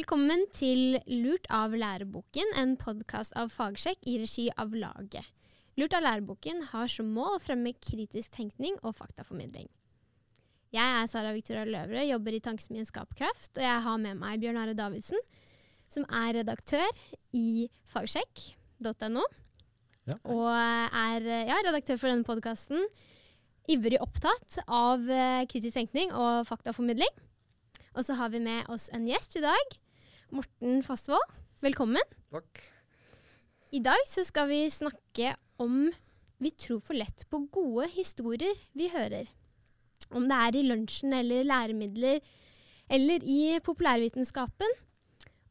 Velkommen til Lurt av læreboken, en podkast av Fagsjekk i regi av Laget. Lurt av læreboken har som mål å fremme kritisk tenkning og faktaformidling. Jeg er Sara Victoria Løvre, jobber i Tankesmien Skapkraft, og jeg har med meg Bjørn Are Davidsen, som er redaktør i fagsjekk.no. Ja. Og er ja, redaktør for denne podkasten. Ivrig opptatt av eh, kritisk tenkning og faktaformidling. Og så har vi med oss en gjest i dag. Morten Fossvold. Velkommen. Takk. I dag så skal vi snakke om vi tror for lett på gode historier vi hører. Om det er i lunsjen eller læremidler eller i populærvitenskapen.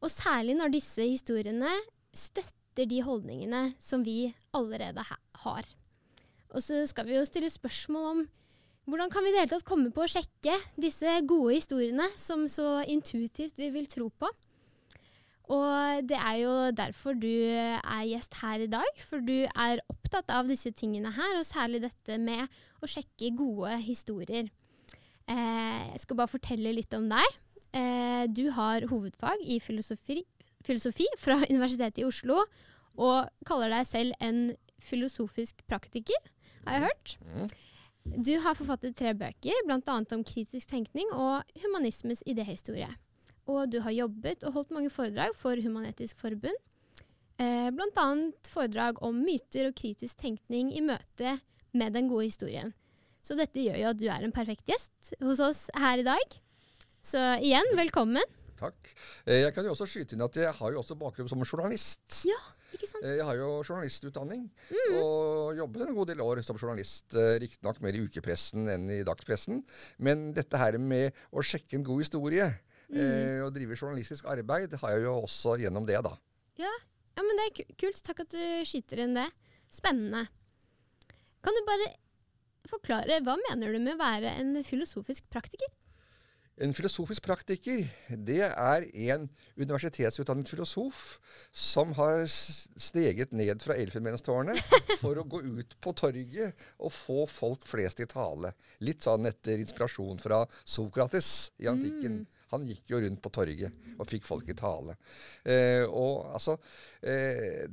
Og særlig når disse historiene støtter de holdningene som vi allerede ha har. Og så skal vi jo stille spørsmål om hvordan kan vi kan det hele tatt komme på å sjekke disse gode historiene som så intuitivt vi vil tro på. Og det er jo derfor du er gjest her i dag, for du er opptatt av disse tingene her, og særlig dette med å sjekke gode historier. Eh, jeg skal bare fortelle litt om deg. Eh, du har hovedfag i filosofi, filosofi fra Universitetet i Oslo, og kaller deg selv en filosofisk praktiker, har jeg hørt. Mm. Du har forfattet tre bøker, bl.a. om kritisk tenkning og humanismes idéhistorie. Og du har jobbet og holdt mange foredrag for Human-Etisk Forbund. Eh, Bl.a. foredrag om myter og kritisk tenkning i møte med den gode historien. Så dette gjør jo at du er en perfekt gjest hos oss her i dag. Så igjen, velkommen. Takk. Eh, Jeg kan jo også skyte inn at jeg har jo også bakgrunn som journalist. Ja, ikke sant? Eh, Jeg har jo journalistutdanning, Mm. og jobbet en god del år som journalist. eh, Riktignok mer i ukepressen enn i dagspressen. Men dette her med å sjekke en god historie Mm. eh, drive journalistisk arbeid, har jeg jo også gjennom det, da. Ja, men det er kult. Takk at du skyter inn det. Spennende. Kan du bare forklare, hva mener du med å være en filosofisk praktiker? En filosofisk praktiker, det er en universitetsutdannet filosof som har steget ned fra elfenbenstårnet for å gå ut på torget og få folk flest i tale. Litt sånn etter inspirasjon fra Sokrates i antikken. Han gikk jo rundt på torget og fikk folk i tale. Eh, og altså eh,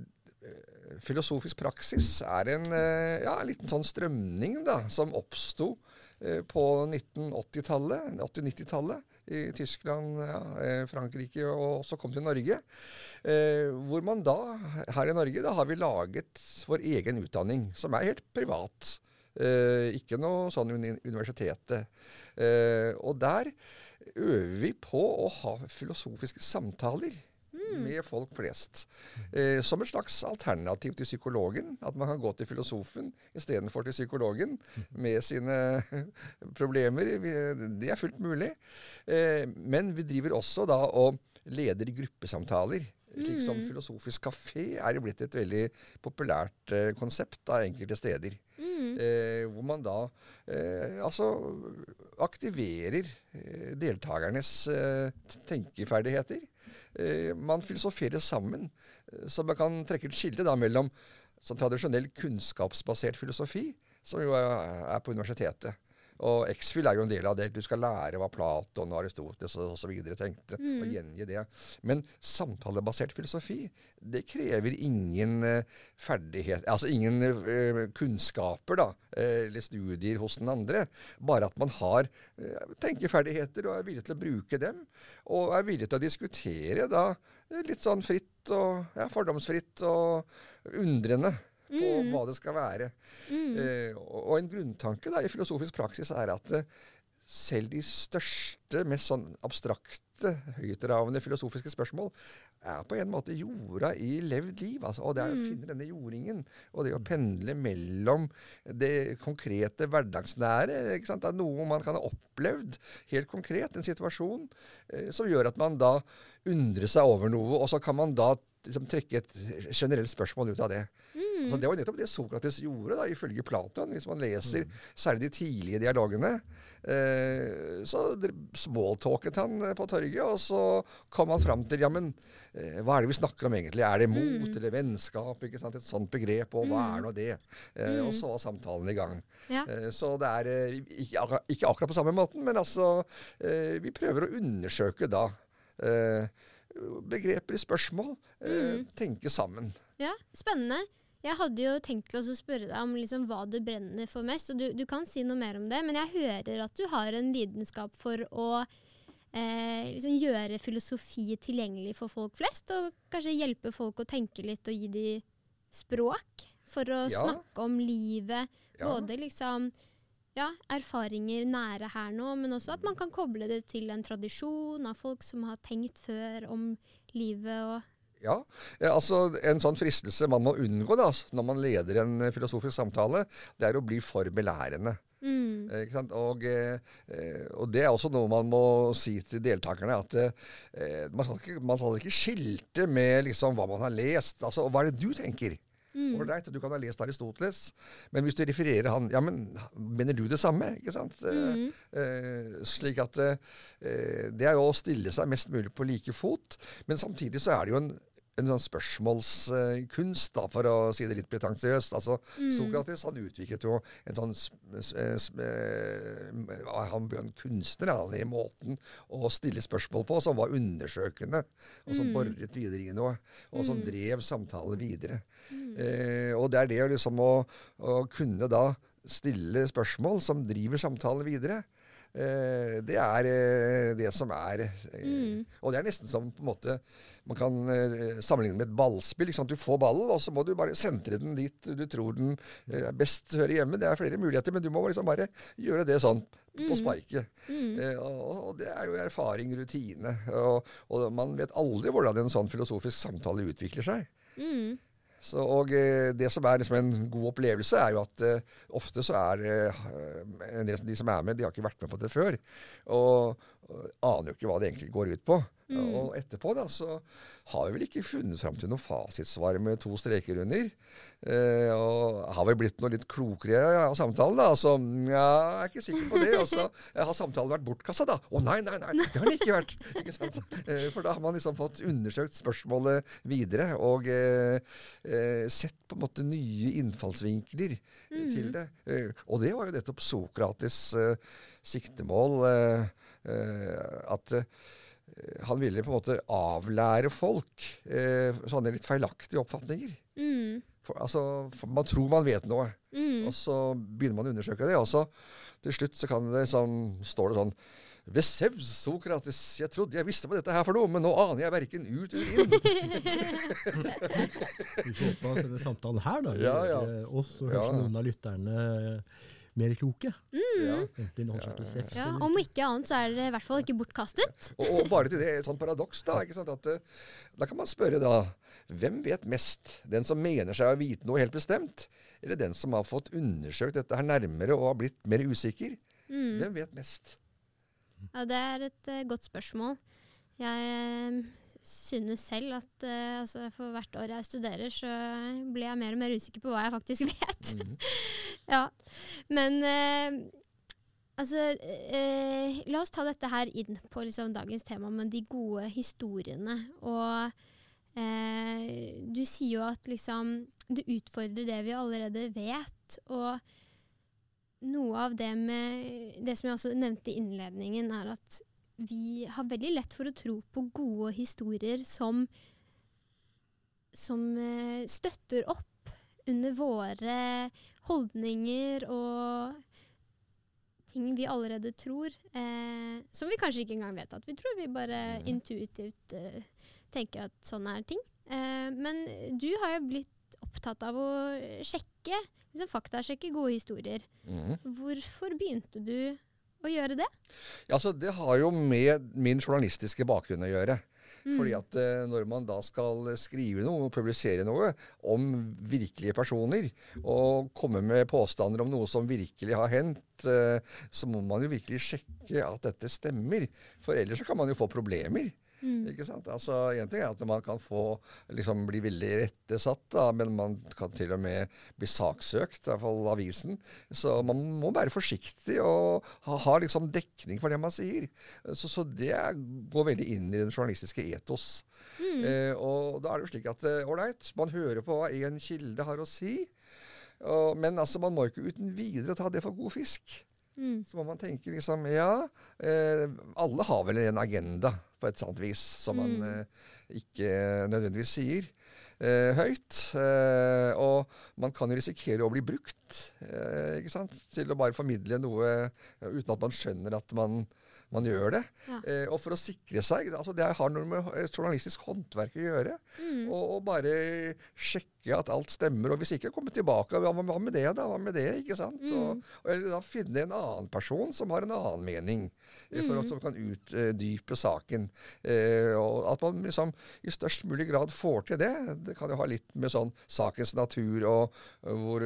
Filosofisk praksis er en, eh, ja, liten sånn strømning da, som oppsto eh, på 1980-tallet, 80-90-tallet, i Tyskland, ja, eh, Frankrike og også kom til Norge. Hvor man da, her i Norge, da har vi laget vår egen utdanning, som er helt privat. Ikke noe sånn uni universitetet. Og der øver vi på å ha filosofiske samtaler med folk flest. Eh, som et slags alternativ til psykologen. At man kan gå til filosofen istedenfor til psykologen med sine problemer. Det er fullt mulig. Eh, men vi driver også da og leder gruppesamtaler. Slik som Filosofisk kafé er jo blitt et veldig populært eh, konsept da, enkelte steder. Eh, hvor man da eh, altså aktiverer eh, deltakernes eh, tenkeferdigheter. Eh, man filosoferer sammen, så man kan trekke et skille da mellom tradisjonell kunnskapsbasert filosofi, som jo er, er på universitetet. Og X-Fill er jo en del av det. Du skal lære hva Platon og Aristoteles og så videre tenkte, og gjengi det. Men samtalebasert filosofi, det krever ingen uh, ferdighet Altså ingen uh, kunnskaper, da, uh, eller studier hos den andre. Bare at man har tenkeferdigheter og er villig til å bruke dem. Og er villig til å diskutere da litt sånn fritt og ja, fordomsfritt og undrende på hva det skal være. Eh, og, en grunntanke da, i filosofisk praksis er at eh, selv de største, mest sånn abstrakte, høytravende filosofiske spørsmål er på en måte jorda i levd liv. Altså, og det er å finne denne jordingen, og det å pendle mellom det konkrete, hverdagsnære. Ikke sant? Det er noe man kan ha opplevd helt konkret, en situasjon, eh, som gjør at man da undrer seg over noe, og så kan man da liksom, trekke et generelt spørsmål ut av det. Altså, det var nettopp det Sokrates gjorde, da, ifølge Platon. Hvis man leser særlig de tidlige dialogene. Eh, så smalltalket han eh, på torget, og så kom han fram til ja, men eh, hva er det vi snakker om egentlig? Er det mot eller vennskap? ikke sant? Et sånt begrep, og hva er nå det? Eh, Og så var samtalen i gang. Ja. Eh, så det er eh, ikke, akkurat, ikke akkurat på samme måten, men altså eh, Vi prøver å undersøke da begreper i spørsmål. mm. tenke sammen. Ja, spennende. Jeg hadde jo tenkt til å spørre deg om liksom hva du brenner for mest, og du, du, kan si noe mer om det, men jeg hører at du har en lidenskap for å eh, liksom gjøre filosofi tilgjengelig for folk flest, og kanskje hjelpe folk å tenke litt og gi dem språk for å Ja. snakke om livet. Ja. Både liksom ja, erfaringer nære her nå, men også at man kan koble det til en tradisjon av folk som har tenkt før om livet og Ja, eh, altså En sånn fristelse man må unngå da, når man leder en eh, filosofisk samtale, det er å bli for belærende. mm, Eh? Og, og det er også noe man må si til deltakerne. At man, skal ikke, man skal ikke skilte med liksom hva man har lest. Altså, hva er det du tenker? mm, Right, du kan ha lest Aristoteles, men hvis du refererer han Ja, men mener du det samme? Ikke sant? Mm, Eh, slik at eh, Det er jo å stille seg mest mulig på like fot. Men samtidig så er det jo en, en sånn spørsmålskunst, da, for å si det litt pretensiøst. Altså, mm. Sokrates han utviklet jo en sånn eh, Han ble en kunstner han, i måten å stille spørsmål på, som var undersøkende, og som Mm. boret videre i noe, og som Mm. drev samtalen videre. mm. Eh, og det er det liksom å, å kunne da stille spørsmål som driver samtalen videre. Eh, det er eh, det som er eh, Mm. Og det er nesten som på en måte man kan eh, sammenligne med et ballspill. Sant? Du får ballen, og så må du bare sentre den dit du tror den eh, best hører hjemme. Det er flere muligheter, men du må liksom bare gjøre det sånn på Mm. sparket. Mm. Eh, og, og det er jo erfaring, rutine. Og, og man vet aldri hvordan en sånn filosofisk samtale utvikler seg. Mm. Så, og Det som er liksom en god opplevelse, er jo at eh, ofte så er eh, de som er med, de har ikke vært med på det før. Og aner jo ikke hva det egentlig går ut på. Mm. Og etterpå da, så har vi vel ikke funnet fram til noe fasitsvar med to streker under. Eh, og har vi blitt noe litt klokere ja, av samtalen, da? Så ja, jeg er ikke sikker på det. Og så har samtalen vært bortkasta, da? Å nei, nei, nei, det har den ikke vært. Ikke? Eh, for da har man liksom fått undersøkt spørsmålet videre, og eh, eh, sett på en måte nye innfallsvinkler mm. til det. Eh, og det var jo nettopp Sokrates eh, siktemål. eh, eh, at eh, han ville på en måte avlære folk eh, sånne litt feilaktige oppfatninger. Mm. For, altså, for man tror man vet noe, Mm. og så begynner man å undersøke det. Og så til slutt så kan det så står det sånn ved Sevs, Sokrates, jeg trodde jeg visste hva dette her for noe, men nå aner jeg verken ut eller inn. Vi får håpe at denne samtalen her da, Ja, ja. eh, oss og Ja. kanskje noen av lytterne eh, mer kloke. Sefs Ja, om ikke annet så er det i hvert fall ikke bortkastet. Og, og bare til det, et sånt paradoks, da. Ikke sant? At, eh, da kan man spørre da Hvem vet mest? Den som mener seg å vite noe helt bestemt? Eller den som har fått undersøkt dette her nærmere og har blitt mer usikker? Mm. Hvem vet mest? Ja, det er et uh, godt spørsmål. Jeg eh, synes selv at uh, altså, for hvert år jeg studerer, så blir jeg mer og mer usikker på hva jeg faktisk vet. Mhm. ja. Men uh, altså uh, La oss ta dette her inn på liksom, dagens tema med de gode historiene. Og du sier jo at liksom du utfordrer det vi allerede vet. Og noe av det med Det som jeg også nevnte i innledningen, er at vi har veldig lett for å tro på gode historier som som eh, støtter opp under våre holdninger og ting vi allerede tror, eh, som vi kanskje ikke engang vet at vi tror. Vi bare mm. intuitivt eh, tenker at sånn er ting. Eh, men du har jo blitt opptatt av å sjekke, liksom faktasjekke gode historier. Mm. Hvorfor begynte du å gjøre det? Ja, altså, det har jo med min journalistiske bakgrunn å gjøre. Mm. Fordi at eh, når man da skal skrive noe, publisere noe om virkelige personer, og komme med påstander om noe som virkelig har hendt, eh, så må man jo virkelig sjekke at dette stemmer. For ellers så kan man jo få problemer. Mm. Ikke sant? Altså, En ting er at man kan få, liksom, bli veldig rettesatt, da, men man kan til og med bli saksøkt, i hvert fall avisen. Så man må være forsiktig og ha, ha liksom dekning for det man sier. Så, så det går veldig inn i den journalistiske etos. Mm. Eh, og da er det jo slik at eh, ålreit, man hører på hva én kilde har å si, og, men altså, man må ikke uten videre ta det for god fisk. Mm. så må man tenke liksom Ja, eh, alle har vel en agenda på et sant vis, som man Mm. eh, ikke nødvendigvis sier eh, høyt. Eh, og man kan jo risikere å bli brukt eh, ikke sant? til å bare formidle noe uten at man skjønner at man, man gjør det. Ja. Eh, og for å sikre seg altså Det har noe med journalistisk håndverk å gjøre. Mm. Og, og bare sjekke at alt stemmer. Og hvis ikke, komme tilbake. Hva, med det, da? Hva med det? ikke sant? Mm. Og, eller da finne en annen person som har en annen mening, mm. for at, som kan utdype saken. Eh, og at man liksom i størst mulig grad får til det. Det kan jo ha litt med sånn sakens natur og hvor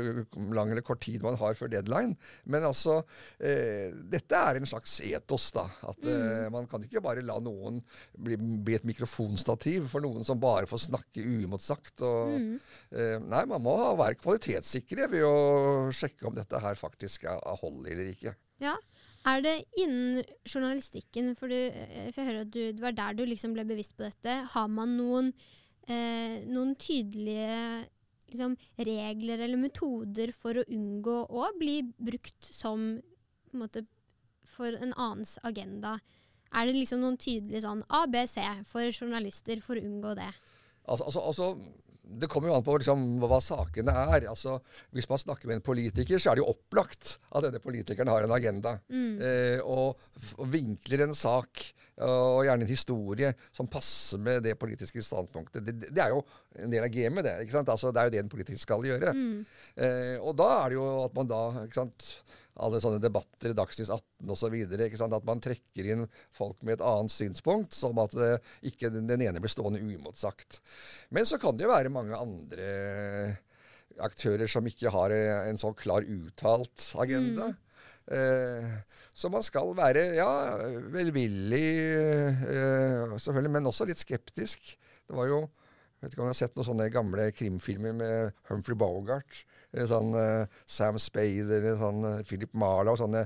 lang eller kort tid man har før deadline. Men altså, eh, dette er en slags etos, da. At eh, man kan ikke bare la noen bli, bli et mikrofonstativ for noen som bare får snakke uimotsagt. Og, Mm. Eh, nei, man må være kvalitetssikre ved å sjekke om dette her faktisk er er hold eller ikke. Ja. Er det innen journalistikken, for, du, eh, for jeg hører at du, det var der du liksom ble bevisst på dette, har man noen, eh, noen tydelige liksom, regler eller metoder for å unngå å bli brukt som på en måte, for en annens agenda? Er det liksom noen tydelige sånn ABC for journalister for å unngå det? Altså, altså, altså det kommer jo an på liksom, hva sakene er. Altså, hvis man snakker med en politiker, så er det jo opplagt at denne politikeren har en agenda. Mm. Eh, og, og vinkler en sak, og gjerne en historie, som passer med det politiske standpunktet. Det, det er jo en del av gamet, det. ikke sant? Altså, det er jo det en politiker skal gjøre. Mm. Eh, og da er det jo at man da ikke sant, Alle sånne debatter, Dagsnytt 18 osv. At man trekker inn folk med et annet synspunkt, som at det, ikke den ene blir stående uimotsagt. Men så kan det jo være mange andre aktører som ikke har eh, en sånn klar uttalt agenda. Eh, så man skal være ja, velvillig, eh, selvfølgelig, men også litt skeptisk. Det var jo jeg vet ikke om du har sett noen sånne gamle krimfilmer med Humphrey Bogart. Eller Sånn eh, Sam Spade eller sånn Philip Philip og Sånne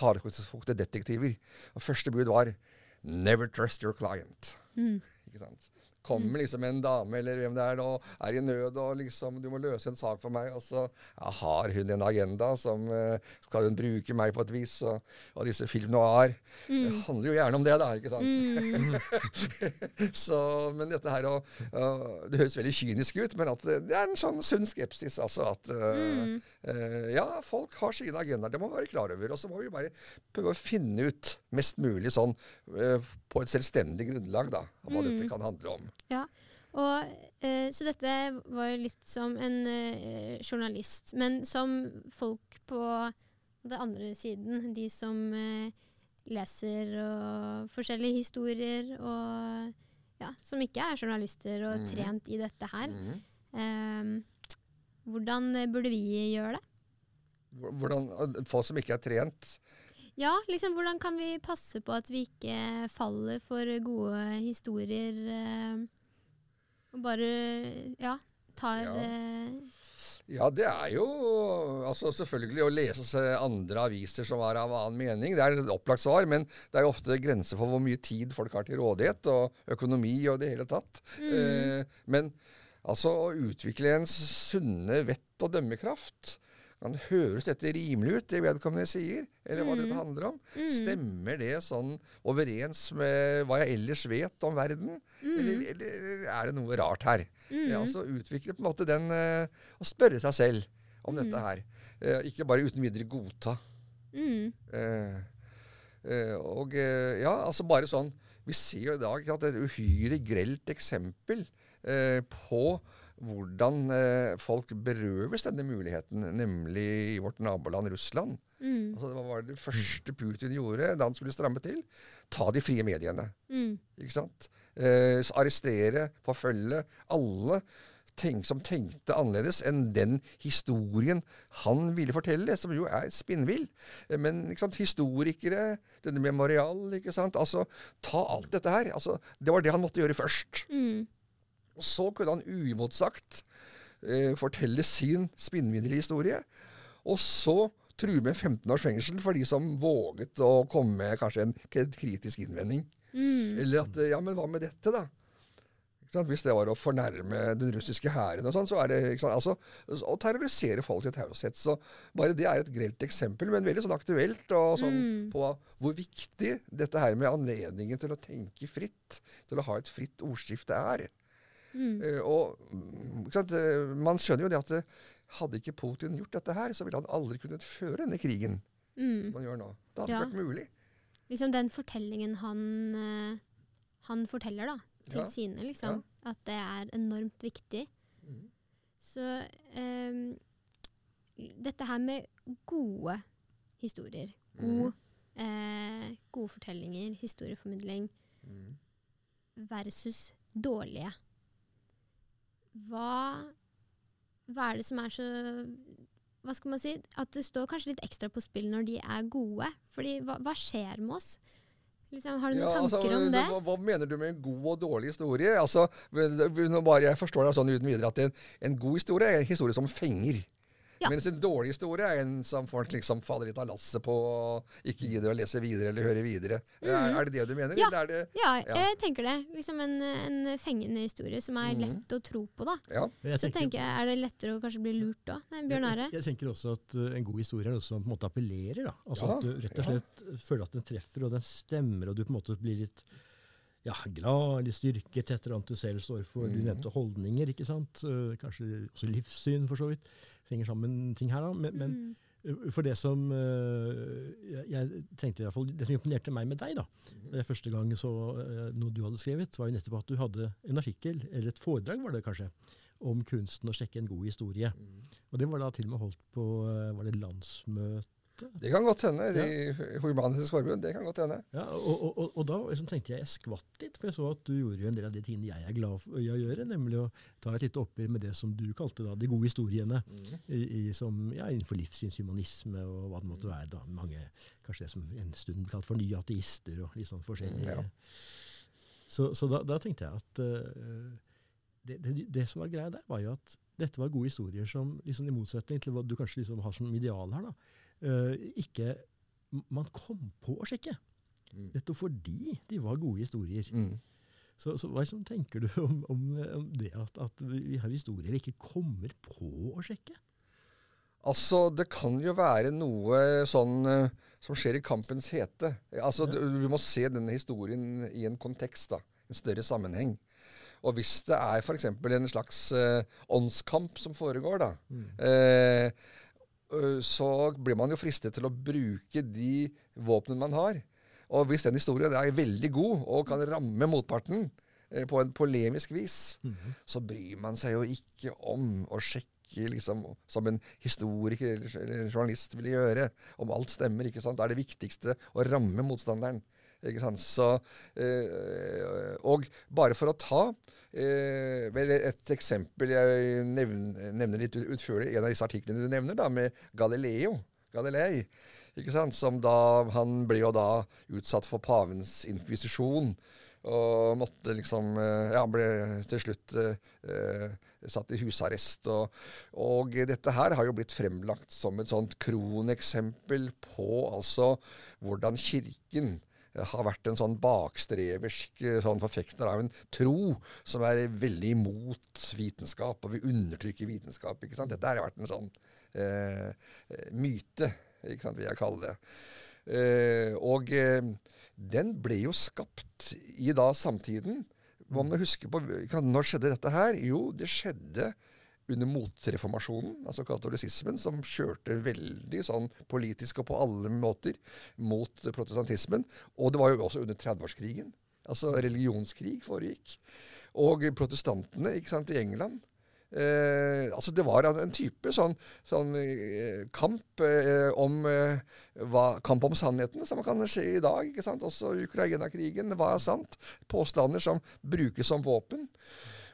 hardkokte detektiver. Og første bud var 'Never trust your client'. Mm. Ikke sant? Kommer liksom en dame eller hvem det er nå, er i nød og liksom 'Du må løse en sak for meg.' Og så ja, har hun en agenda som eh, Skal hun bruke meg på et vis? Og, og disse film noir det handler jo gjerne om det, da. ikke sant? Mm. så, men dette her og, øh, Det høres veldig kynisk ut, men at det, det er en sånn sunn skepsis. Altså at mm. uh, Ja, folk har sine agendaer. Det må vi være klar over. Og så må vi bare prøve å finne ut mest mulig sånn uh, på et selvstendig grunnlag, da, hva dette kan handle om. Ja, og, eh, så dette var jo litt som en eh, journalist, men som folk på den andre siden, de som eh, leser og forskjellige historier, og ja, som ikke er journalister og mm. trent i dette her. Mm. Eh, hvordan eh, burde vi gjøre det? Hvordan, folk som ikke er trent Ja, liksom hvordan kan vi passe på at vi ikke faller for gode historier, eh, og bare, ja, tar Ja. eh, Ja, det er jo altså selvfølgelig å lese andre aviser som er av annen mening. Det er et opplagt svar, men det er jo ofte grenser for hvor mye tid folk har til rådighet, og økonomi og det hele tatt. Eh, men altså å utvikle en sunne vett og dømmekraft kan høres dette rimelig ut, det vedkommende sier, eller hva dette handler om? Stemmer det sånn overens med hva jeg ellers vet om verden? Eller, eller er det noe rart her? Ja, altså utvikle på en måte den å Og spørre seg selv om dette her. Eh, ikke bare uten videre godta. mm, Eh, eh, og eh, ja, altså bare sånn Vi ser jo i dag at det et uhyre grelt eksempel eh, på hvordan eh, folk berøves denne muligheten, nemlig i vårt naboland Russland. mm, Altså, det var det første Putin gjorde da han skulle stramme til. Ta de frie mediene. mm, Ikke sant? Eh, arrestere, forfølge alle tenk, som tenkte annerledes enn den historien han ville fortelle, som jo er spinnvill. Eh, Men sant? historikere, denne memorial, ikke sant? Altså, ta alt dette her. Altså, det var det han måtte gjøre først. mm, Og så kunne han uimotsagt eh, fortelle sin spinnvinnelige historie. Og så true med 15 års fengsel for de som våget å komme med kanskje en kritisk innvending. mm, Eller at eh, Ja, men hva med dette, da? Hvis det var å fornærme den russiske hæren og sånn, så er det ikke sant? Altså, å terrorisere folk til taushet. Så bare det er et grelt eksempel, men veldig sånn aktuelt og sånn Mm. på hvor viktig dette her med anledningen til å tenke fritt, til å ha et fritt ordskifte er. Mm. Eh, og mm, sant? eh, Man skjønner jo det at eh, hadde ikke Putin gjort dette her, så ville han aldri kunnet føre denne krigen Mm. som han gjør nå. Det hadde Ja. vært mulig. Liksom den fortellingen han, han forteller da, til Ja. sine, liksom. At det er enormt viktig. Mm. Så um, dette her med gode historier, god, eh, gode fortellinger, historieformidling Mm. versus dårlige. Hva, hva er det som er så Hva skal man si? At det står kanskje litt ekstra på spill når de er gode. Fordi hva, hva skjer med oss? Liksom, har du noen Ja, altså, tanker om det? Hva, hva mener du med en god og dårlig historie? Altså, bare Jeg forstår det sånn uten videre at en, en god historie er en historie som fenger. Ja. Mens en dårlig historie er en som folk liksom faller litt av lasset på og ikke gidder å lese videre eller høre videre. Er, er det det du mener? Mhm. Ja. Eller er det, Ja, Ja. jeg tenker det. Liksom en, en fengende historie som er lett lett å tro på, da. ja. Jeg Så tenker jeg, er det lettere å kanskje bli lurt da? Bjørn Are? Jeg, jeg tenker også at uh, en god historie er noe som på en måte appellerer. Da. Altså Ja, At du rett og ja. slett føler at den treffer, og den stemmer, og du på en måte blir litt ja, glad eller styrket etter annet du selv står for. Du Mhm. nevnte holdninger, ikke sant? Uh, kanskje også livssyn, for så vidt. Henger sammen ting her, da. Men, Mm. men for det som uh, jeg, jeg tenkte i hvert fall, Det som imponerte meg med deg, da, det første gang så noe du hadde skrevet, var jo nettopp at du hadde en artikkel, eller et foredrag var det kanskje, om kunsten å sjekke en god historie. Og det var da til og med holdt på var det landsmøte? Det kan godt hende. i Human-Etisk Forbund. Det kan godt hende. Ja, og, og, og, da liksom tenkte jeg jeg skvatt litt, for jeg så at du gjorde jo en del av de tingene jeg er glad for å gjøre, nemlig å ta et lite oppgjør med det som du kalte da de gode historiene, i, i, som, ja, innenfor livssynshumanisme og hva det måtte være. da, Mange, Kanskje det som en stund ble kalt for nye ateister og litt sånn forskjellig. Mm, ja. Så, så da, da tenkte jeg at uh, det, det, det som var greia der, var jo at dette var gode historier som, liksom i motsetning til hva du kanskje liksom har som ideal her, da, ikke man kom på å sjekke. Mm. Nettopp fordi de var gode historier. Mm. Så, så hva liksom tenker du om, om, om det at, at vi har historier vi ikke kommer på å sjekke? Altså, det kan jo være noe sånn eh, som skjer i kampens hete. Altså, Ja. du, du må se denne historien i en kontekst, da. En større sammenheng. Og hvis det er f.eks. en slags eh, åndskamp som foregår, da, eh, ø, så blir man jo fristet til å bruke de våpnene man har. Og hvis den historien er veldig god og kan ramme motparten eh, på en polemisk vis, så bryr man seg jo ikke om å sjekke liksom, som en historiker eller journalist ville gjøre, om alt stemmer. ikke sant? Det er det viktigste å ramme motstanderen. Så, eh, og bare for å ta eh, et eksempel jeg nevner, nevner litt ut- utførlig, en av disse artiklene du nevner, da, med Galileo. Galilei? Som da, han ble jo da utsatt for pavens inkvisisjon. Og måtte liksom Ja, han ble til slutt eh, eh, satt i husarrest. Og, og dette her har jo blitt fremlagt som et sånt kroneksempel på altså hvordan Kirken eh, har vært en sånn bakstreversk eh, sånn forfekter av en tro som er veldig imot vitenskap, og vil undertrykke vitenskap. ikke sant? Dette har vært en sånn eh, eh, myte, ikke sant, vil jeg kalle det. Eh, og eh, den ble jo skapt i da samtiden. Man må huske på, Når skjedde dette her? Jo, det skjedde under motreformasjonen, altså katolisismen, som kjørte veldig sånn politisk og på alle måter mot protestantismen. Og det var jo også under 30-årskrigen. Altså religionskrig foregikk. Og protestantene ikke sant, i England Eh, altså Det var en type sånn, sånn eh, kamp eh, om eh, hva, Kamp om sannheten, som kan skje i dag. ikke sant? Også Ukraina-krigen. Hva er sant? Påstander som brukes som våpen.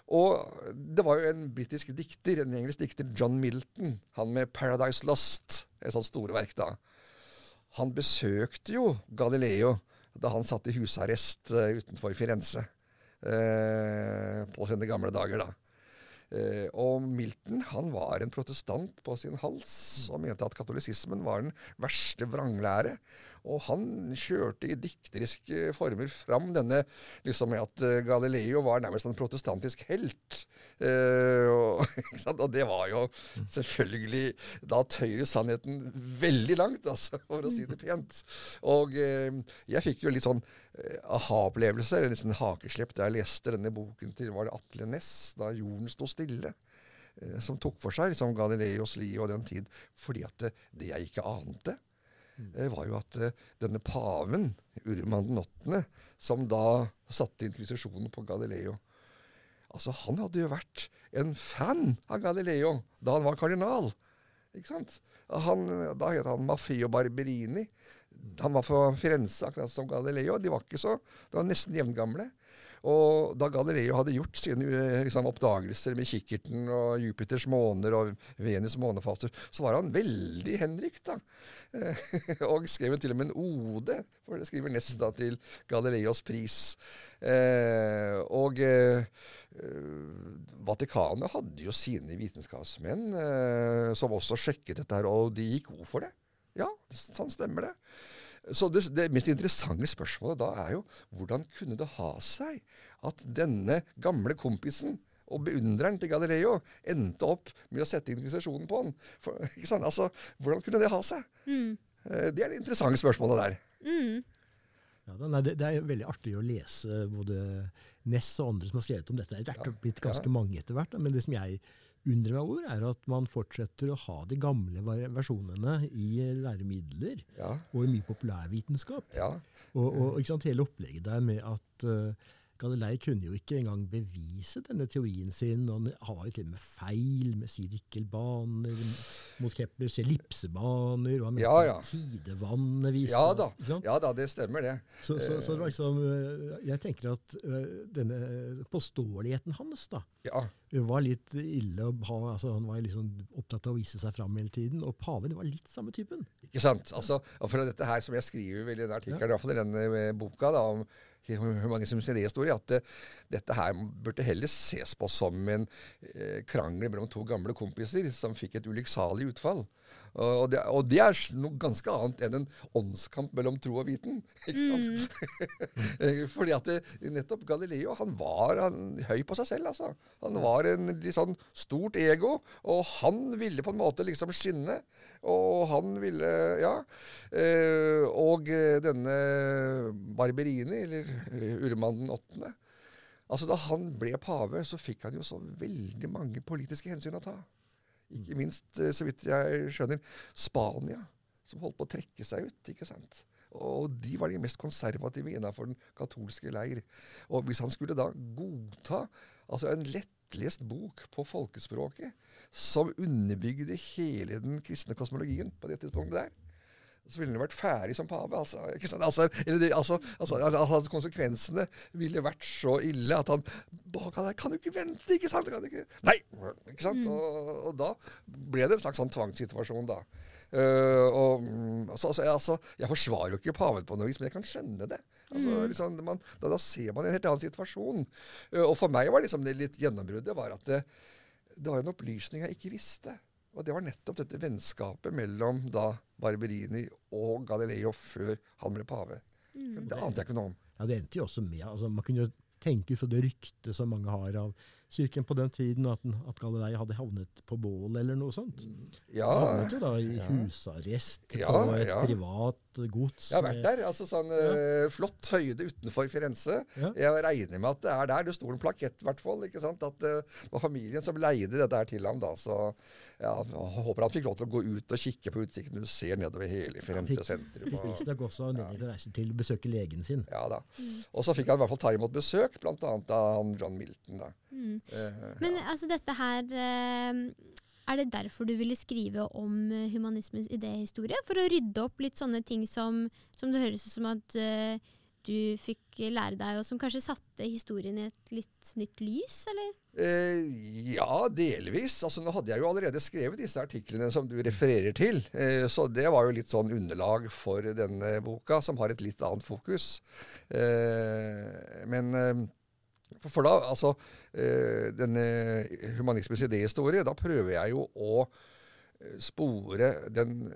Og det var jo en britisk dikter, en engelsk dikter, John Milton, han med 'Paradise Lost', et sånt storverk da. Han besøkte jo Galileo da han satt i husarrest eh, utenfor Firenze. eh, på sine gamle dager, da. Eh, og Milton han var en protestant på sin hals og mente at katolisismen var den verste vranglære. Og han kjørte i dikteriske former fram denne liksom med at eh, Galileo var nærmest en protestantisk helt. Eh, og, og, det var jo selvfølgelig Da tøyer sannheten veldig langt, altså, for å si det pent. Og eh, jeg fikk jo litt sånn aha-opplevelse, eller nesten hakeslepp, da jeg leste denne boken til var det Atle Næss, da jorden sto stille eh, som tok for seg liksom Galileos liv og den tid, fordi at det, det jeg ikke ante, Eh, var jo at eh, denne paven, Urman den 8., som da satte inkvisisjonen på Galileo Altså, han hadde jo vært en fan av Galileo da han var kardinal. Ikke sant? Han, da het han Maffeo Barberini. Han var fra Firenze, akkurat som Galileo. De var ikke så, de var nesten jevngamle. Og da Galileo hadde gjort sine eh, liksom, oppdagelser med kikkerten og Jupiters måner og Venus månefaser, så var han veldig Henrik, da. og skrev til og med en ode, for det skriver nesten da til Galileos pris. Eh, og eh, Vatikanet hadde jo sine vitenskapsmenn eh, som også sjekket dette her, og de gikk god for det. Ja, sånn stemmer det. Så det, det, mest interessante spørsmålet da er jo hvordan kunne det ha seg at denne gamle kompisen og beundreren til Galileo endte opp med å sette inkvisisjonen på han? For, altså, hvordan kunne det ha seg? Mm. Eh, det er det interessante spørsmålet der. Mm. Ja, det, det, er veldig artig å lese både Ness og andre som har skrevet om dette. Det er blitt ganske ja. mange etter hvert. Men det som jeg undrer meg over, er at man fortsetter å ha de gamle versjonene i læremidler ja. og i mye populærvitenskap. Ja. Og, og hele opplegget der med at uh, Galilei kunne jo ikke engang bevise denne teorien sin. og Han har jo til og med feil med sirkelbaner mot Keplers ellipsebaner. og han ja, ja. tidevannet viste ja da. ja da, det stemmer det. Så, så, så det liksom, eh, jeg tenker at uh, denne påståeligheten hans da, ja. var litt ille ha. altså Han var liksom opptatt av å vise seg fram hele tiden. Og paven var litt samme typen. Ikke sant. altså, og for dette her som jeg skriver i den artikkelen, ja. i denne eh, boka, da, om idéhistorie, at det, dette her burde heller ses på som en eh, krangel mellom to gamle kompiser som fikk et ulykksalig utfall. Og det, og det, er noe ganske annet enn en åndskamp mellom tro og viten. Mm. Fordi at det, nettopp Galileo han var han, høy på seg selv. altså. Han var en litt sånn stort ego, og han ville på en måte liksom skinne. Og han ville Ja. Eh, og denne Barberini, eller Urman den åttende Altså Da han ble pave, så fikk han jo så veldig mange politiske hensyn å ta. Ikke minst, eh, så vidt jeg skjønner, Spania, som holdt på å trekke seg ut. ikke sant? Og de var de mest konservative innenfor den katolske leir. Og hvis han skulle da godta altså en lettlest bok på folkespråket som underbygde hele den kristne kosmologien på det tidspunktet der, så ville han vært ferdig som pave. Altså, altså, det, altså, altså, altså, Konsekvensene ville vært så ille at han Han kan du ikke vente, ikke sant? Ikke, nei! ikke sant? Mm. Og, og, da ble det en slags sånn tvangssituasjon, da. Uh, og, altså, Jeg forsvarer jo ikke paven på noe vis, men jeg kan skjønne det. Mm. Liksom, man, da, da, ser man en helt annen situasjon. Uh, og for meg var liksom det litt gjennombruddet var at det, det var en opplysning jeg ikke visste. Og det var nettopp dette vennskapet mellom da Barberini og Galileo før han ble pave. Mm. Det ante jeg ikke noe om. Ja, Det endte jo også med altså Man kunne jo tenke ut fra det ryktet som mange har av kirken på den tiden, at, at Galilei hadde havnet på bål eller noe sånt. Ja. Han havnet jo da i ja. husarrest ja, på et ja. privat gods. Jeg har vært der. altså sånn uh, Flott høyde utenfor Firenze. Jeg regner med at det er der. Det sto en plakett, i hvert fall. ikke sant? At uh, det var familien som leide dette her til ham. da, så ja, jeg Håper han fikk lov til å gå ut og kikke på utsikten. Du ser nedover hele Firenze sentrum. Fikk visstnok også anledning til å reise til å besøke legen sin. Ja da. Og så fikk han i hvert fall ta imot besøk, bl.a. av John Milton. da. Mm. Uh, Men ja. altså dette her uh, Er det derfor du ville skrive om uh, humanismens idéhistorie? For å rydde opp litt sånne ting som, som det høres ut som at du fikk lære deg, og som kanskje satte historien i et litt nytt lys, eller? ja, delvis. Altså, nå hadde jeg jo allerede skrevet disse artiklene som du refererer til. så det var jo litt sånn underlag for denne boka, som har et litt annet fokus. men For, for da, altså eh, Denne humanismens idéhistorie, da prøver jeg jo å eh, spore den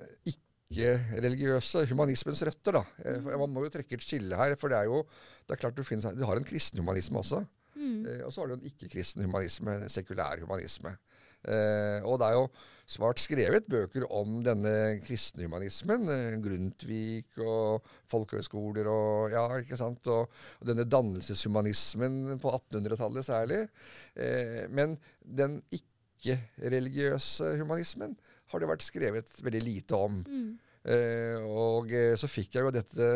ikke-religiøse humanismens røtter. da. Eh, Man må jo trekke et skille her. For det er jo det er klart du, finnes, du har en kristen humanisme også. Mm. Eh, og så har du en ikke-kristen humanisme, en sekulær humanisme. Eh, og det er jo svart skrevet bøker om denne kristne humanismen. Eh, Grundtvig og folkehøyskoler og ja, ikke sant. Og, og denne dannelseshumanismen på 1800-tallet særlig. Eh, men den ikke-religiøse humanismen har det vært skrevet veldig lite om. Mm. Eh, og eh, så fikk jeg jo dette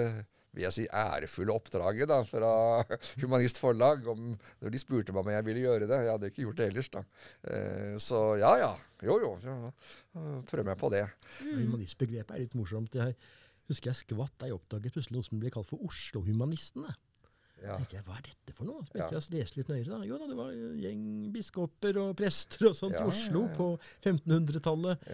vil jeg si, ærefulle oppdraget da, fra Humanist Forlag. Om, når de spurte meg om jeg ville gjøre det. Jeg hadde ikke gjort det ellers. da. Eh, så ja ja. Jo jo. Så, prøver meg på det. Mm. Humanistbegrepet er litt morsomt. Jeg husker jeg skvatt da jeg oppdaget plutselig noe som ble kalt for Oslo-humanistene. Ja. tenkte jeg, Hva er dette for noe? Så Ja. begynte jeg å lese litt nøyere. da. Jo da, det var en gjeng biskoper og prester og sånt Ja, i Oslo ja, ja. på 1500-tallet.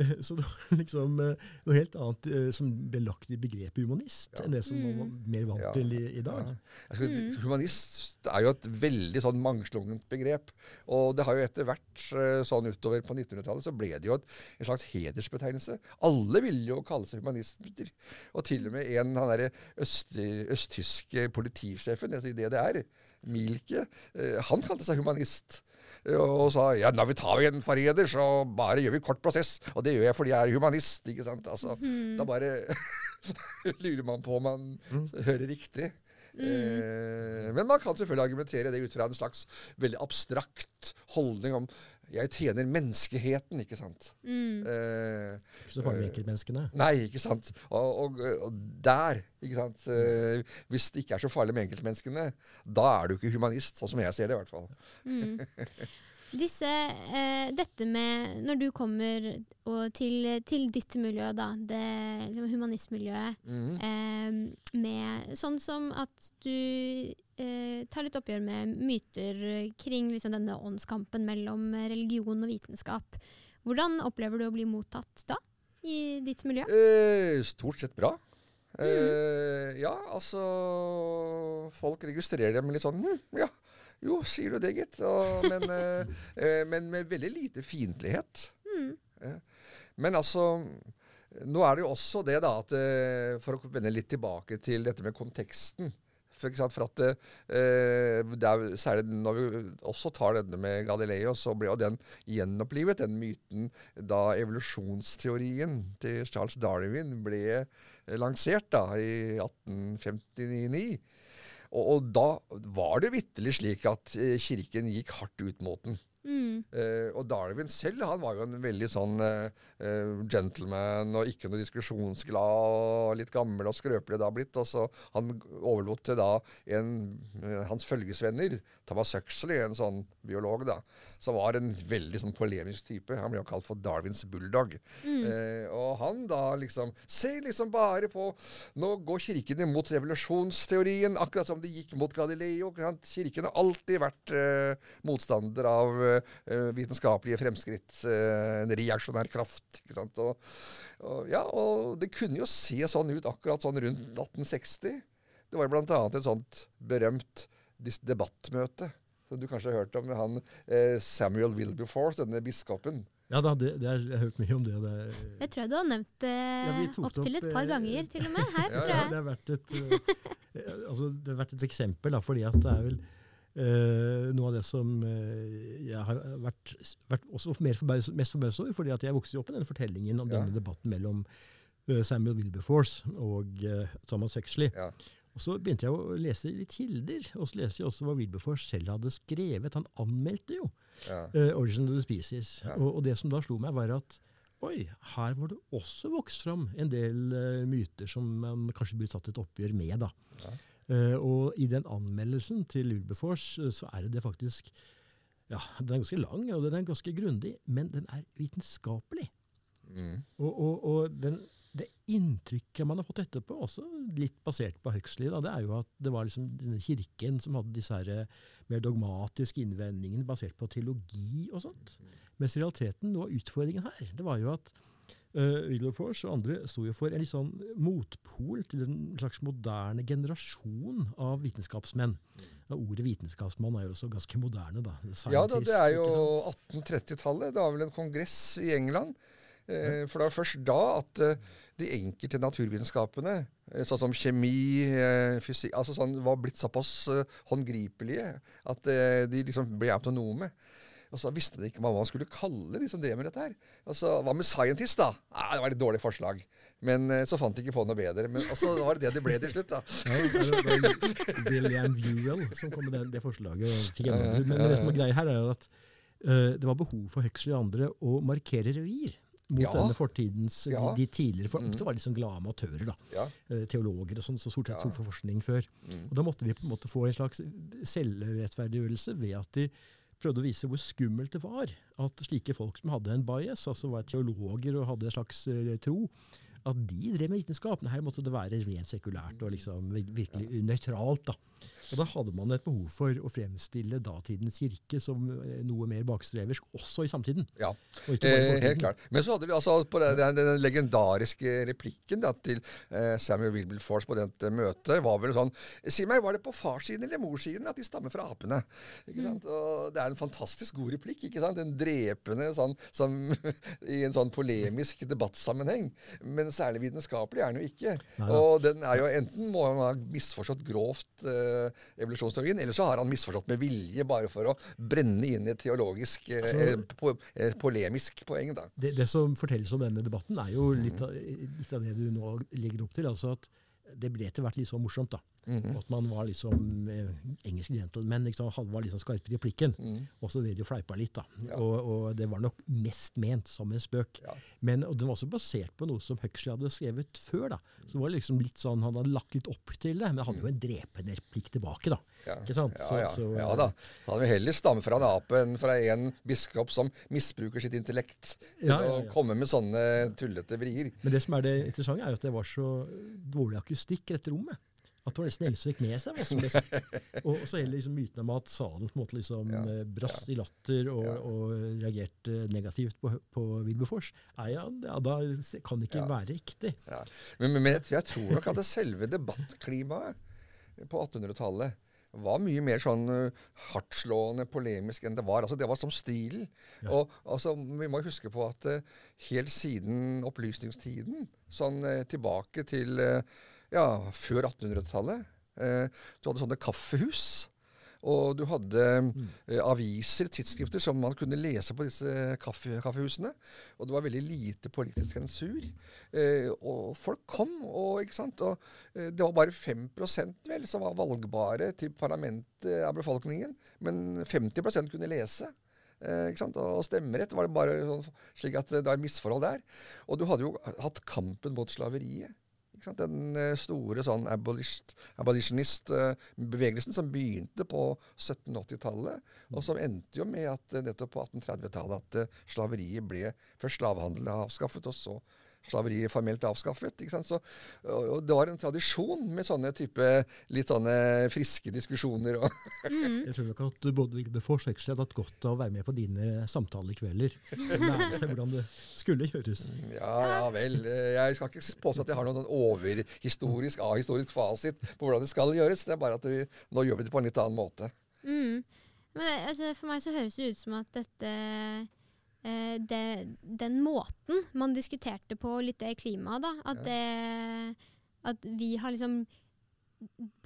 Så det var liksom eh, noe helt annet eh, som ble lagt i begrepet humanist, Ja. enn det som man var mer vant Ja, til i, i dag. Ja. Skal, Humanist er jo et veldig sånn mangslungent begrep. Og det har jo etter hvert, eh, sånn utover på 1900-tallet, så ble det jo et, en slags hedersbetegnelse. Alle ville jo kalle seg humanister. Og til og med en han derre øst- østtyske politisjefen, altså i DDR, er, Milke, han kalte seg humanist. Og sa ja, når vi tar en forræder, så bare gjør vi kort prosess. Og det gjør jeg fordi jeg er humanist. ikke sant? Altså, Da bare lurer man på om man hører riktig. Eh, men man kan selvfølgelig argumentere det ut fra en slags veldig abstrakt holdning om jeg tjener menneskeheten, ikke sant. Mm. Eh, Ikke så farlig med enkeltmenneskene. nei, ikke sant. Og, og, og der, ikke sant. Eh, hvis det ikke er så farlig med enkeltmenneskene, da er du ikke humanist, sånn som jeg ser det i hvert fall. Disse, eh, dette med Når du kommer til, til ditt miljø, da, det liksom humanistmiljøet, Mhm. eh, med sånn som at du eh, tar litt oppgjør med myter kring liksom, denne åndskampen mellom religion og vitenskap. Hvordan opplever du å bli mottatt da, i ditt miljø? Eh, stort sett bra. Eh, ja, altså Folk registrerer det med litt sånn hm, Ja, jo, sier du det, gitt. Men, eh, eh, men med veldig lite fiendtlighet. Mm. Men altså Nå er det jo også det, da, at eh, For å vende litt tilbake til dette med konteksten. For, for at eh, det er, Særlig når vi også tar denne med Galileo, så ble jo den gjenopplivet, den myten, da evolusjonsteorien til Charles Darwin ble lansert da, i 1859. Og, og da var det vitterlig slik at eh, kirken gikk hardt ut mot den. Mm. Eh, og Darwin selv han var jo en veldig sånn eh, gentleman og ikke noe diskusjonsglad og litt gammel og skrøpelig da blitt. Og så han overlot til da en uh, hans følgesvenner, Thomas Huxley, en sånn biolog, da, som var en veldig sånn polemisk type. Han ble jo kalt for Darwins bulldog. Eh, og han da liksom Se liksom bare på Nå går kirken imot revolusjonsteorien, akkurat som de gikk mot Galileo. Kirken har alltid vært motstander av vitenskapelige fremskritt. eh, en reaksjonær kraft. ikke sant? Og, og, ja, og det kunne jo se sånn ut akkurat sånn rundt 1860. Det var annet et sånt berømt debattmøte. Som du kanskje har hørt om med han eh, Samuel Wilberforce, denne biskopen. Ja, da, det, det er, jeg har hørt mye om det. det er, Det tror jeg du har nevnt Ja, vi eh, tok opptil opp, et par eh, ganger, til og med. Her, Ja, tror Ja, det har vært et, eh, altså, det har vært et eksempel, da, fordi at det er vel eh, noe av det som uh, jeg har vært, vært også mer forbaus, mest forbauset over, fordi at jeg vokste opp med denne fortellingen om Ja. denne debatten mellom uh, Samuel Wilberforce og Thomas Huxley. Ja. Og Så begynte jeg å lese litt kilder, og så leser jeg også hva Wilberforce selv hadde skrevet. Han anmeldte jo Ja. 'Origin of the Species'. Og, og det som da slo meg, var at oi, her var det også vokst fram en del myter som man kanskje burde tatt et oppgjør med. da. Eh, og i den anmeldelsen til Wilberforce eh, så er det faktisk Ja, den er ganske lang, og den er ganske grundig, men den er vitenskapelig. Mm. Og, og, og den, det inntrykket man har fått etterpå, også litt basert på Huxley, da, det er jo at det var liksom denne kirken som hadde disse her eh, mer dogmatiske innvendingene basert på teologi og sånt. Mens realiteten, av utfordringen her, det var jo at Uh, Wilberforce og andre sto jo for en litt sånn motpol til en slags moderne generasjon av vitenskapsmenn. Ja, ordet vitenskapsmann er jo også ganske moderne, da. Ja da, det er jo 1830-tallet. Det var vel en kongress i England. Eh, for det var først da at eh, de enkelte naturvitenskapene, eh, sånn som kjemi, eh, fysikk altså sånn, var blitt såpass eh, håndgripelige at eh, de liksom ble autonome. Og så visste de ikke hva man skulle kalle de som drev med dette her. Og så Hva med scientist, da? Ah, det var et dårlig forslag. Men eh, så fant de ikke på noe bedre. Men så var det det det ble til slutt, da. Ja, William Whewell som kom med det, det forslaget. og fikk gjennombrudd. Men, men det som er greia her, er at uh, det var behov for Huxley og andre å markere revir. Mot Ja. denne fortidens Ja. de, de tidligere for, Mm. Det var liksom glade amatører, da. Ja. Eh, teologer og sånn, så stort sett sto for forskning før. Mm. Og Da måtte vi på en måte få en slags selvrettferdiggjørelse ved at de prøvde å vise hvor skummelt det var at slike folk som hadde en bias, altså var teologer og hadde en slags eh, tro, at de drev med vitenskap. Her måtte det være rent sekulært og liksom vir- virkelig nøytralt. da. Og da hadde man et behov for å fremstille datidens kirke som eh, noe mer bakstreversk, også i samtiden. Ja, eh, helt klart. Men så hadde vi altså på den, den, den legendariske replikken da, til eh, Samuel Wilberforce på dette møtet, var vel sånn Si meg, var det på farssiden eller morssiden at de stammer fra apene? Ikke sant? Og det er en fantastisk god replikk. ikke sant? En drepende sånn som i en sånn polemisk debattsammenheng. Men særlig vitenskapelig er den jo ikke. Nei, Og den er jo enten må han ha misforstått grovt eh, evolusjonsteorien, eller så har han misforstått med vilje, bare for å brenne inn i et teologisk eh, Altså- po eh, polemisk poeng. da. Det, det som fortelles om denne debatten, er jo litt av, litt av det du nå legger opp til. altså at det ble etter hvert litt så morsomt. da. Mhm. At man var liksom eh, engelsk gentleman. Liksom. Var liksom skarpere i plikken. Mm. Og så drev de jo fleipa litt. da. Ja. Og, og det var nok mest ment som en spøk. Ja. Men og den var også basert på noe som Huxley hadde skrevet før. da. Så det var liksom litt sånn, Han hadde lagt litt opp til det, men han hadde jo en drepende replikk tilbake. da. Ja. Ikke sant? Så- ja. så- ja da. Han vil heller stamme fra en ape enn fra en biskop som misbruker sitt intellekt til å komme med sånne tullete vrier. Men det som er det interessante, er jo at det var så dårlig akustikk i dette rommet. At det var nesten fikk med seg sagt. Og så hele liksom myten om at salen på en måte liksom Ja, brast ja. i latter og, og reagerte negativt på, på Wilberfors, er ja, da kan det ikke være riktig. Ja. Men, men, jeg, jeg tror nok at det selve debattklimaet på 1800-tallet var mye mer sånn uh, hardtslående polemisk enn det var. Altså, det var som stilen. Ja. Og altså, vi må huske på at uh, helt siden opplysningstiden, sånn uh, tilbake til uh, ja, før 1800-tallet, uh, du hadde sånne kaffehus. Og du hadde eh, aviser, tidsskrifter, som man kunne lese på disse kaffe, kaffehusene. Og det var veldig lite politisk sensur. Eh, og folk kom, og, ikke sant? og eh, det var bare 5% vel, som var valgbare til parlamentet av befolkningen. Men 50% kunne lese. Eh, ikke sant? Og stemmerett var det bare sånn, slik at det var misforhold der. Og du hadde jo hatt kampen mot slaveriet. Den eh, store sånn abolitionist-bevegelsen som begynte på 1780-tallet, og som endte jo med at eh, nettopp på 1830-tallet at eh, slaveriet ble først slavehandelen avskaffet, og så slaveriet formelt avskaffet. ikke sant? Så, og, og det var en tradisjon med sånne type litt sånne friske diskusjoner. og Jeg tror nok at både Wilberforce og Huxley hadde hatt godt av å være med på dine samtalekvelder. Lære seg hvordan det skulle gjøres. Ja, ja vel. Jeg skal ikke påstå at jeg har noen sånn overhistorisk, ahistorisk fasit på hvordan det skal gjøres. Det er bare at vi, nå gjør vi det på en litt annen måte. Mm. Men det, altså, for meg så høres det ut som at dette det, Den måten man diskuterte på litt det klimaet, da, at, det, at vi har liksom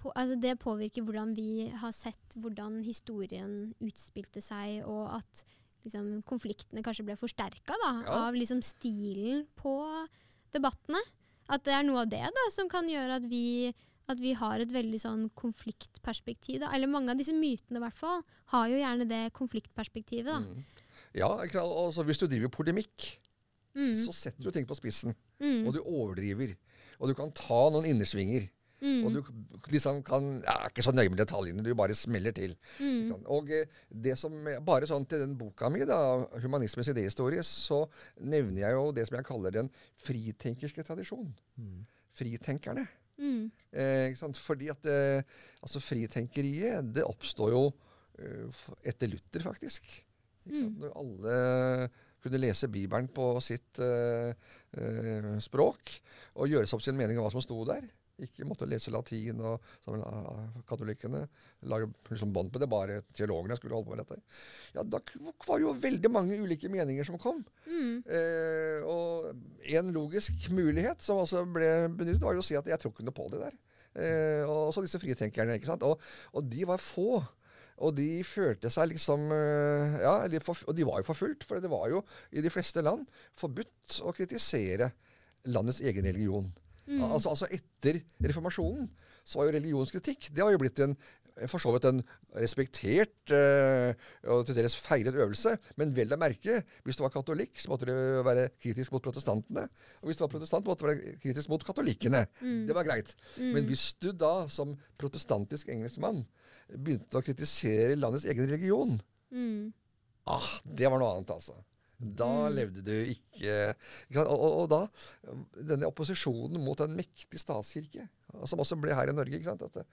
på, altså Det påvirker hvordan vi har sett hvordan historien utspilte seg, og at liksom, konfliktene kanskje ble forsterka Ja. av liksom, stilen på debattene. At det er noe av det da, som kan gjøre at vi at vi har et veldig sånn konfliktperspektiv. Da. Eller mange av disse mytene i hvert fall, har jo gjerne det konfliktperspektivet. Da. Mm. Ja, ikke sant? Altså, Hvis du driver polemikk, Mm. så setter du ting på spissen. Mm. Og du overdriver. Og du kan ta noen innersvinger. Mm. Og du liksom kan Jeg er ikke så nøye med detaljene, du bare smeller til. Mm. Og eh, det som, bare sånn til den boka mi, da, 'Humanismens idéhistorie', så nevner jeg jo det som jeg kaller den fritenkerske tradisjon. Fritenkerne. Mm. Eh, ikke sant? Fordi at eh, altså fritenkeriet, det oppstår jo eh, etter Luther, faktisk. Sant? Når alle kunne lese Bibelen på sitt uh, språk og gjøre seg opp sin mening om hva som sto der. Ikke måtte lese latin og som la- katolikkene. Lage liksom bånd på det. Bare teologene skulle holde på med dette. Ja, Da var det jo veldig mange ulike meninger som kom. Mm. Eh, og en logisk mulighet som også ble benyttet, var jo å si at jeg tror ikke noe på det der. Eh, og så disse fritenkerne. ikke sant? Og, og de var få. Og de følte seg liksom eh, Ja, og de var jo forfulgt. For det var jo i de fleste land forbudt å kritisere landets egen religion. Al- Altså, altså etter reformasjonen så var jo religionskritikk Det har jo blitt en for så vidt en respektert eh, og til dels feiret øvelse, men vel å merke, hvis du var katolikk, så måtte du være kritisk mot protestantene. Og hvis du var protestant, måtte du være kritisk mot katolikkene. Det var greit. Men hvis du da, som protestantisk engelskmann, begynte å kritisere landets egen religion, Mm. ah, det var noe annet, altså. Da levde du ikke, ikke og, og, og da denne opposisjonen mot en mektig statskirke, som også ble her i Norge. ikke sant? At,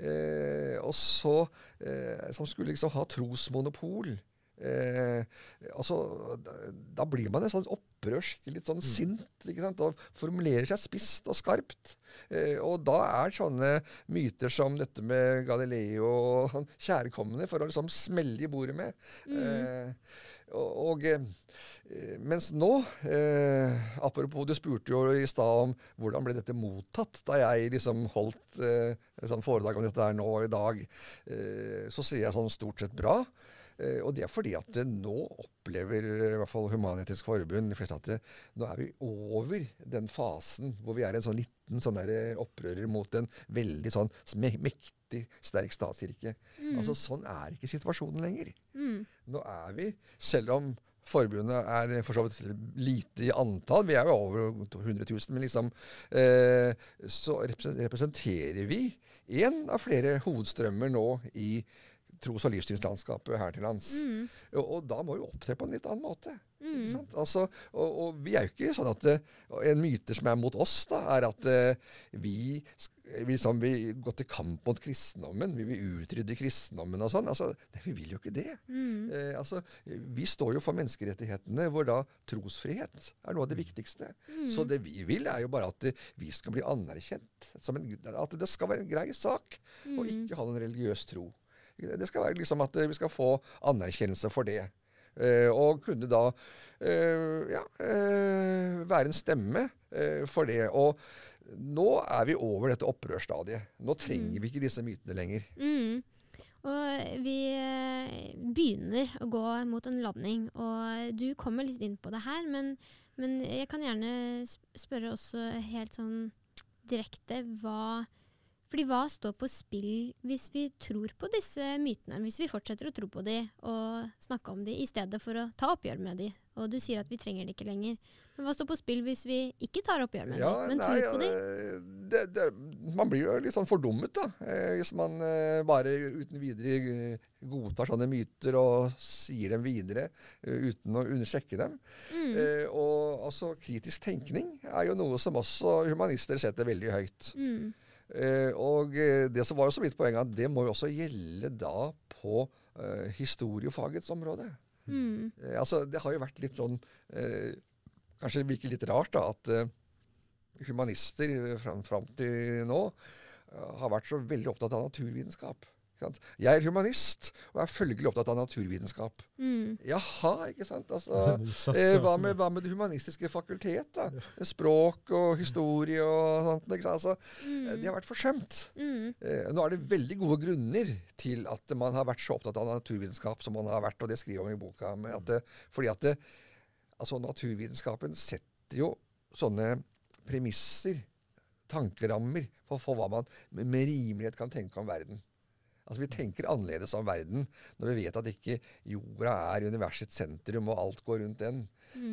Eh, og så eh, Som skulle liksom ha trosmonopol. Eh, altså, da, da blir man en sånn opprørsk, litt sånn sint, ikke sant? og formulerer seg spisst og skarpt. Eh, og da er sånne myter som dette med Galileo og sånn kjærkomne for å liksom smelle i bordet med. Eh, og, og eh, mens nå eh, Apropos, du spurte jo i stad om hvordan ble dette mottatt da jeg liksom holdt eh, sånn foredrag om dette her nå i dag. Eh, så sier jeg sånn stort sett bra. Eh, og det er fordi at eh, nå opplever eh, i hvert fall Human-Etisk Forbund de fleste at det, nå er vi over den fasen hvor vi er en sånn liten sånn eh, opprører mot en veldig sånn mektig, sterk statskirke. Altså Sånn er ikke situasjonen lenger. Mm. Nå er vi, selv om forbundet er for så vidt lite i antall, vi er jo over 100 000, men liksom eh, så representerer vi en av flere hovedstrømmer nå i tros- og livssynslandskapet her til lands. Mm. Og, og da må vi opptre på en litt annen måte. Ikke sant? Altså, og, og vi er jo ikke sånn at eh, En myte som er mot oss, da, er at uh, vi, vi liksom vi, går til kamp mot kristendommen. Vi vil utrydde kristendommen og sånn. Altså, det, vi vil jo ikke det. Mm. Uh, altså, vi står jo for menneskerettighetene, hvor da trosfrihet er noe av det viktigste. Så det vi vil, er jo bare at vi skal bli anerkjent. Som en, at det skal være en grei sak å ikke ha noen religiøs tro. Det skal være liksom at eh, vi skal få anerkjennelse for det. Eh, og kunne da eh, ja, være en stemme for det. Og nå er vi over dette opprørsstadiet. Nå trenger vi ikke disse mytene lenger. Mm. Og vi begynner å gå mot en landing, og du kommer litt inn på det her, men, men jeg kan gjerne spørre også helt sånn direkte hva fordi hva står på spill hvis vi tror på disse mytene, hvis vi fortsetter å tro på de og snakke om de i stedet for å ta oppgjør med de? Og du sier at vi trenger det ikke lenger. Men hva står på spill hvis vi ikke tar oppgjør med de, men tror på de? eh, det, det, man blir jo litt sånn fordummet, da. Eh, hvis man eh, bare uten videre eh, godtar sånne myter og sier dem videre uten å undersjekke dem. Mm. Og altså, kritisk tenkning er jo noe som også humanister setter veldig høyt. Mm. Eh, og eh, det som var jo så vidt poenget, at det må jo også gjelde da på eh, historiefagets område. Mm. Altså, det har jo vært litt sånn Kanskje det virker litt rart da, at humanister fram, fram til nå har vært så veldig opptatt av naturvitenskap. Jeg er humanist og er følgelig opptatt av naturvitenskap. Mm. Jaha, ikke sant? Altså, motsatt, eh, hva, med, hva med det humanistiske fakultet? da? Språk og historie og sånt. ikke sant? Altså, mm. De har vært forsømt. Mm. Eh, nå er det veldig gode grunner til at man har vært så opptatt av naturvitenskap som man har vært, og det skriver man i boka. Med at det, fordi at det, altså naturvitenskapen setter jo sånne premisser, tankerammer, for, for hva man med med rimelighet kan tenke om verden. Altså Vi tenker annerledes om verden når vi vet at ikke jorda er universets sentrum, og alt går rundt den.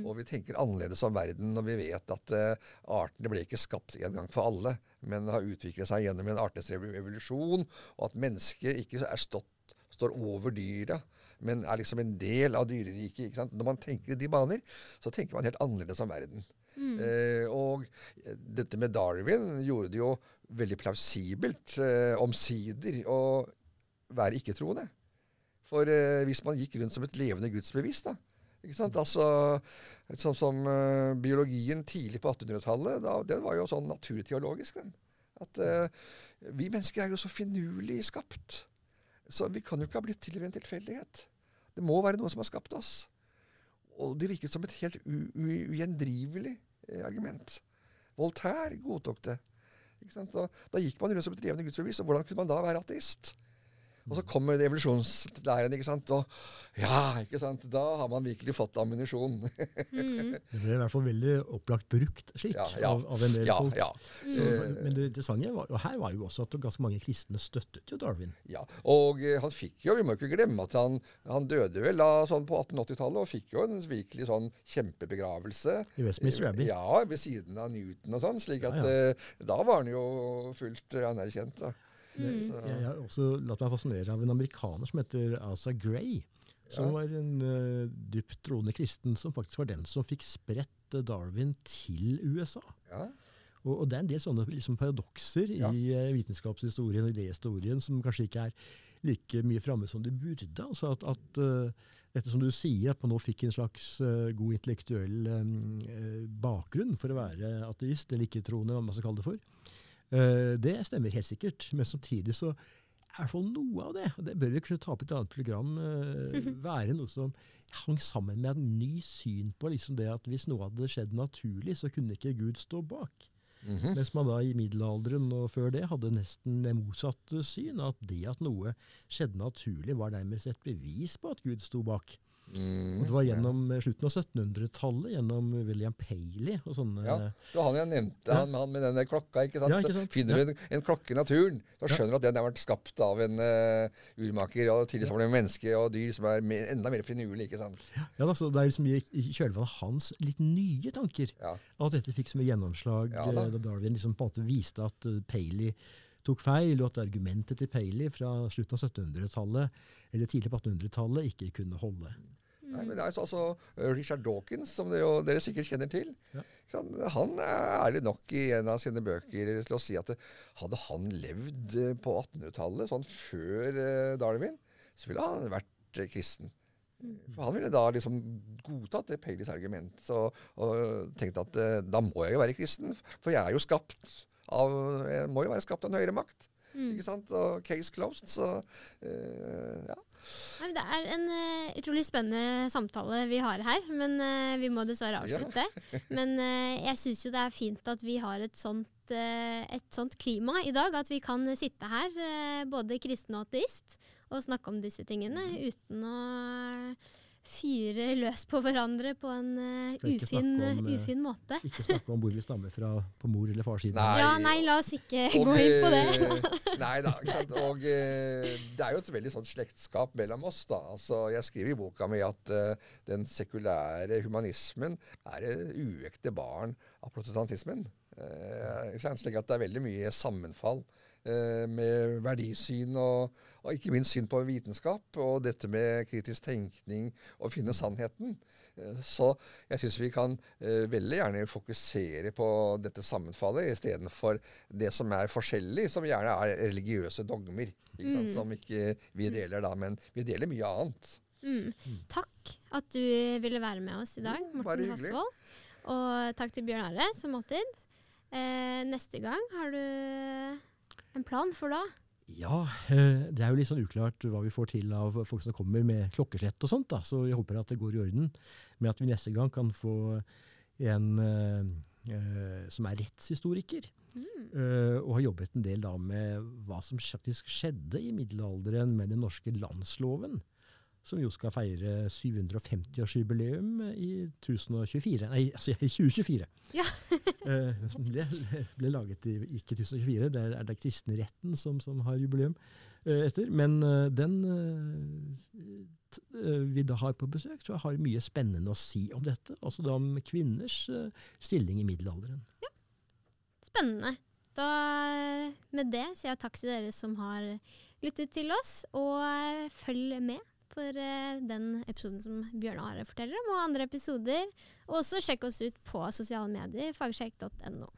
Og vi tenker annerledes om verden når vi vet at uh, artene ble ikke skapt en gang for alle, men har utviklet seg gjennom en artenes revolusjon, og at mennesket ikke er stått, står over dyra, men er liksom en del av dyreriket. Når man tenker i de baner, så tenker man helt annerledes om verden. Eh, og eh, dette med Darwin gjorde det jo veldig plausibelt, eh, omsider, å være ikke-troende. For eh, hvis man gikk rundt som et levende gudsbevis, da, Ikke sant? Altså, sånn som uh, biologien tidlig på 1800-tallet, den var jo sånn naturteologisk. den. At uh, vi mennesker er jo så finurlig skapt. Så vi kan jo ikke ha blitt til ved en tilfeldighet. Det må være noe som har skapt oss. Og det virket som et helt ugjendrivelig eh, argument. Voltaire godtok det. Da gikk man rundt som et levende gudsbevis. Og hvordan kunne man da være ateist? Og så kommer evolusjonslæren, ikke sant. Og ja, ikke sant. Da har man virkelig fått ammunisjon. mm. Det ble i hvert fall veldig opplagt brukt slik ja, ja. Av, av, en del ja, folk. Ja. Så, men det interessante var, og her var jo også at ganske mange kristne støttet jo Darwin. Ja, og uh, han fikk jo, vi må ikke glemme at han, han døde vel da, sånn på 1880-tallet og fikk jo en virkelig sånn kjempebegravelse. I Westminster Abbey. Ja, ved siden av Newton og sånn. slik at uh, da var han jo fullt anerkjent. da. Mm. Jeg, har også latt meg fascinere av en amerikaner som heter Asa Gray. Som ja. var en uh, dypt troende kristen som faktisk var den som fikk spredt Darwin til USA. Ja. Og, og, det er en del sånne liksom, paradokser ja. i uh, vitenskapshistorien og idéhistorien som kanskje ikke er like mye framme som de burde. Altså at, at uh, dette som du sier, at man nå fikk en slags uh, god intellektuell um, bakgrunn for å være ateist eller ikke-troende, hva man skal kalle det for. Uh, det stemmer helt sikkert, men samtidig så er i hvert fall noe av det, og det bør vi kunne ta opp i et annet program, uh, være noe som hang sammen med et ny syn på liksom det at hvis noe hadde skjedd naturlig, så kunne ikke Gud stå bak. Mm -hmm. Mens man da i middelalderen og før det hadde nesten det motsatte syn. At det at noe skjedde naturlig, var nærmest et bevis på at Gud sto bak. Mm, og det var gjennom ja. slutten av 1700-tallet, gjennom William Paley og sånne Ja, det var han jeg nevnte, ja. han, han, med den klokka. ikke sant? Ja, ikke sant? Finner du en, en, klokke i naturen, da skjønner du at den har vært skapt av en uh, urmaker. og Tidligere var det menneske og dyr som er mer, enda mer finurlig. ikke sant? Ja, altså, Det er liksom i, i kjølvannet hans litt nye tanker at dette fikk så mye gjennomslag da. Eh, da Darwin liksom på en måte viste at uh, Paley tok feil, og at argumentet til Paley fra slutten av 1700-tallet eller tidlig på 1800-tallet ikke kunne holde. Nei, men det er altså eh, Richard Dawkins, som dere, dere sikkert kjenner til. Ja. Han er ærlig nok i en av sine bøker til å si at hadde han levd eh, på 1800-tallet, sånn før eh, Darwin, så ville han vært kristen. Mm. For han ville da liksom godtatt det Paleys argument og, og tenkt at da må jeg jo være kristen, for jeg er jo skapt av må jo være skapt av en høyere makt. Mm. Ikke sant? Og case closed. Så uh, ja. Det er en uh, utrolig spennende samtale vi har her, men uh, vi må dessverre avslutte. Ja. men jeg syns jo det er fint at vi har et sånt, et sånt, klima i dag. At vi kan sitte her, både kristen og ateist, og snakke om disse tingene mm. uten å fyre løs på hverandre på en uh, ufin, om, uh, ufin, måte. Ikke snakke om hvor vi stammer fra på mor- eller farssiden. Ja, nei, la oss ikke og, gå inn på det. nei da, ikke sant? Og uh, det er jo et veldig sånt slektskap mellom oss. da. Altså, Jeg skriver i boka mi at den sekulære humanismen er et uekte barn av protestantismen. slik at det er veldig mye sammenfall. Eh, med verdisyn og, og, ikke minst syn på vitenskap, og dette med kritisk tenkning og finne sannheten. Eh, så jeg syns vi kan eh, veldig gjerne fokusere på dette sammenfallet istedenfor det som er forskjellig, som gjerne er religiøse dogmer. Ikke sant, mm. Som ikke vi deler da, men vi deler mye annet. Mm. Takk at du ville være med oss i dag, Morten Hasvold. Og takk til Bjørn Are, som alltid. Eh, neste gang har du en plan for da? Ja, eh, det er jo litt sånn uklart hva vi får til av folk som kommer med klokkeslett og sånt. da, Så jeg håper at det går i orden. med at vi neste gang kan få en uh, som er rettshistoriker. Mm. Uh, og har jobbet en del da med hva som faktisk skjedde i middelalderen med den norske landsloven som jo skal feire 750-årsjubileum i 1024, nei, altså i 2024. Ja. eh, som ble, ble, laget i ikke 1024, det er, det kristenretten som, som, har jubileum eh, etter. Men eh, den eh, vi da har på besøk, så har mye spennende å si om dette. Også da om kvinners eh, stilling i middelalderen. Ja, spennende. Da, med det sier jeg takk til dere som har lyttet til oss, og eh, følg med for uh, den episoden som Bjørn Are forteller om, og andre episoder. Og også sjekk oss ut på sosiale medier, fagsjekk.no.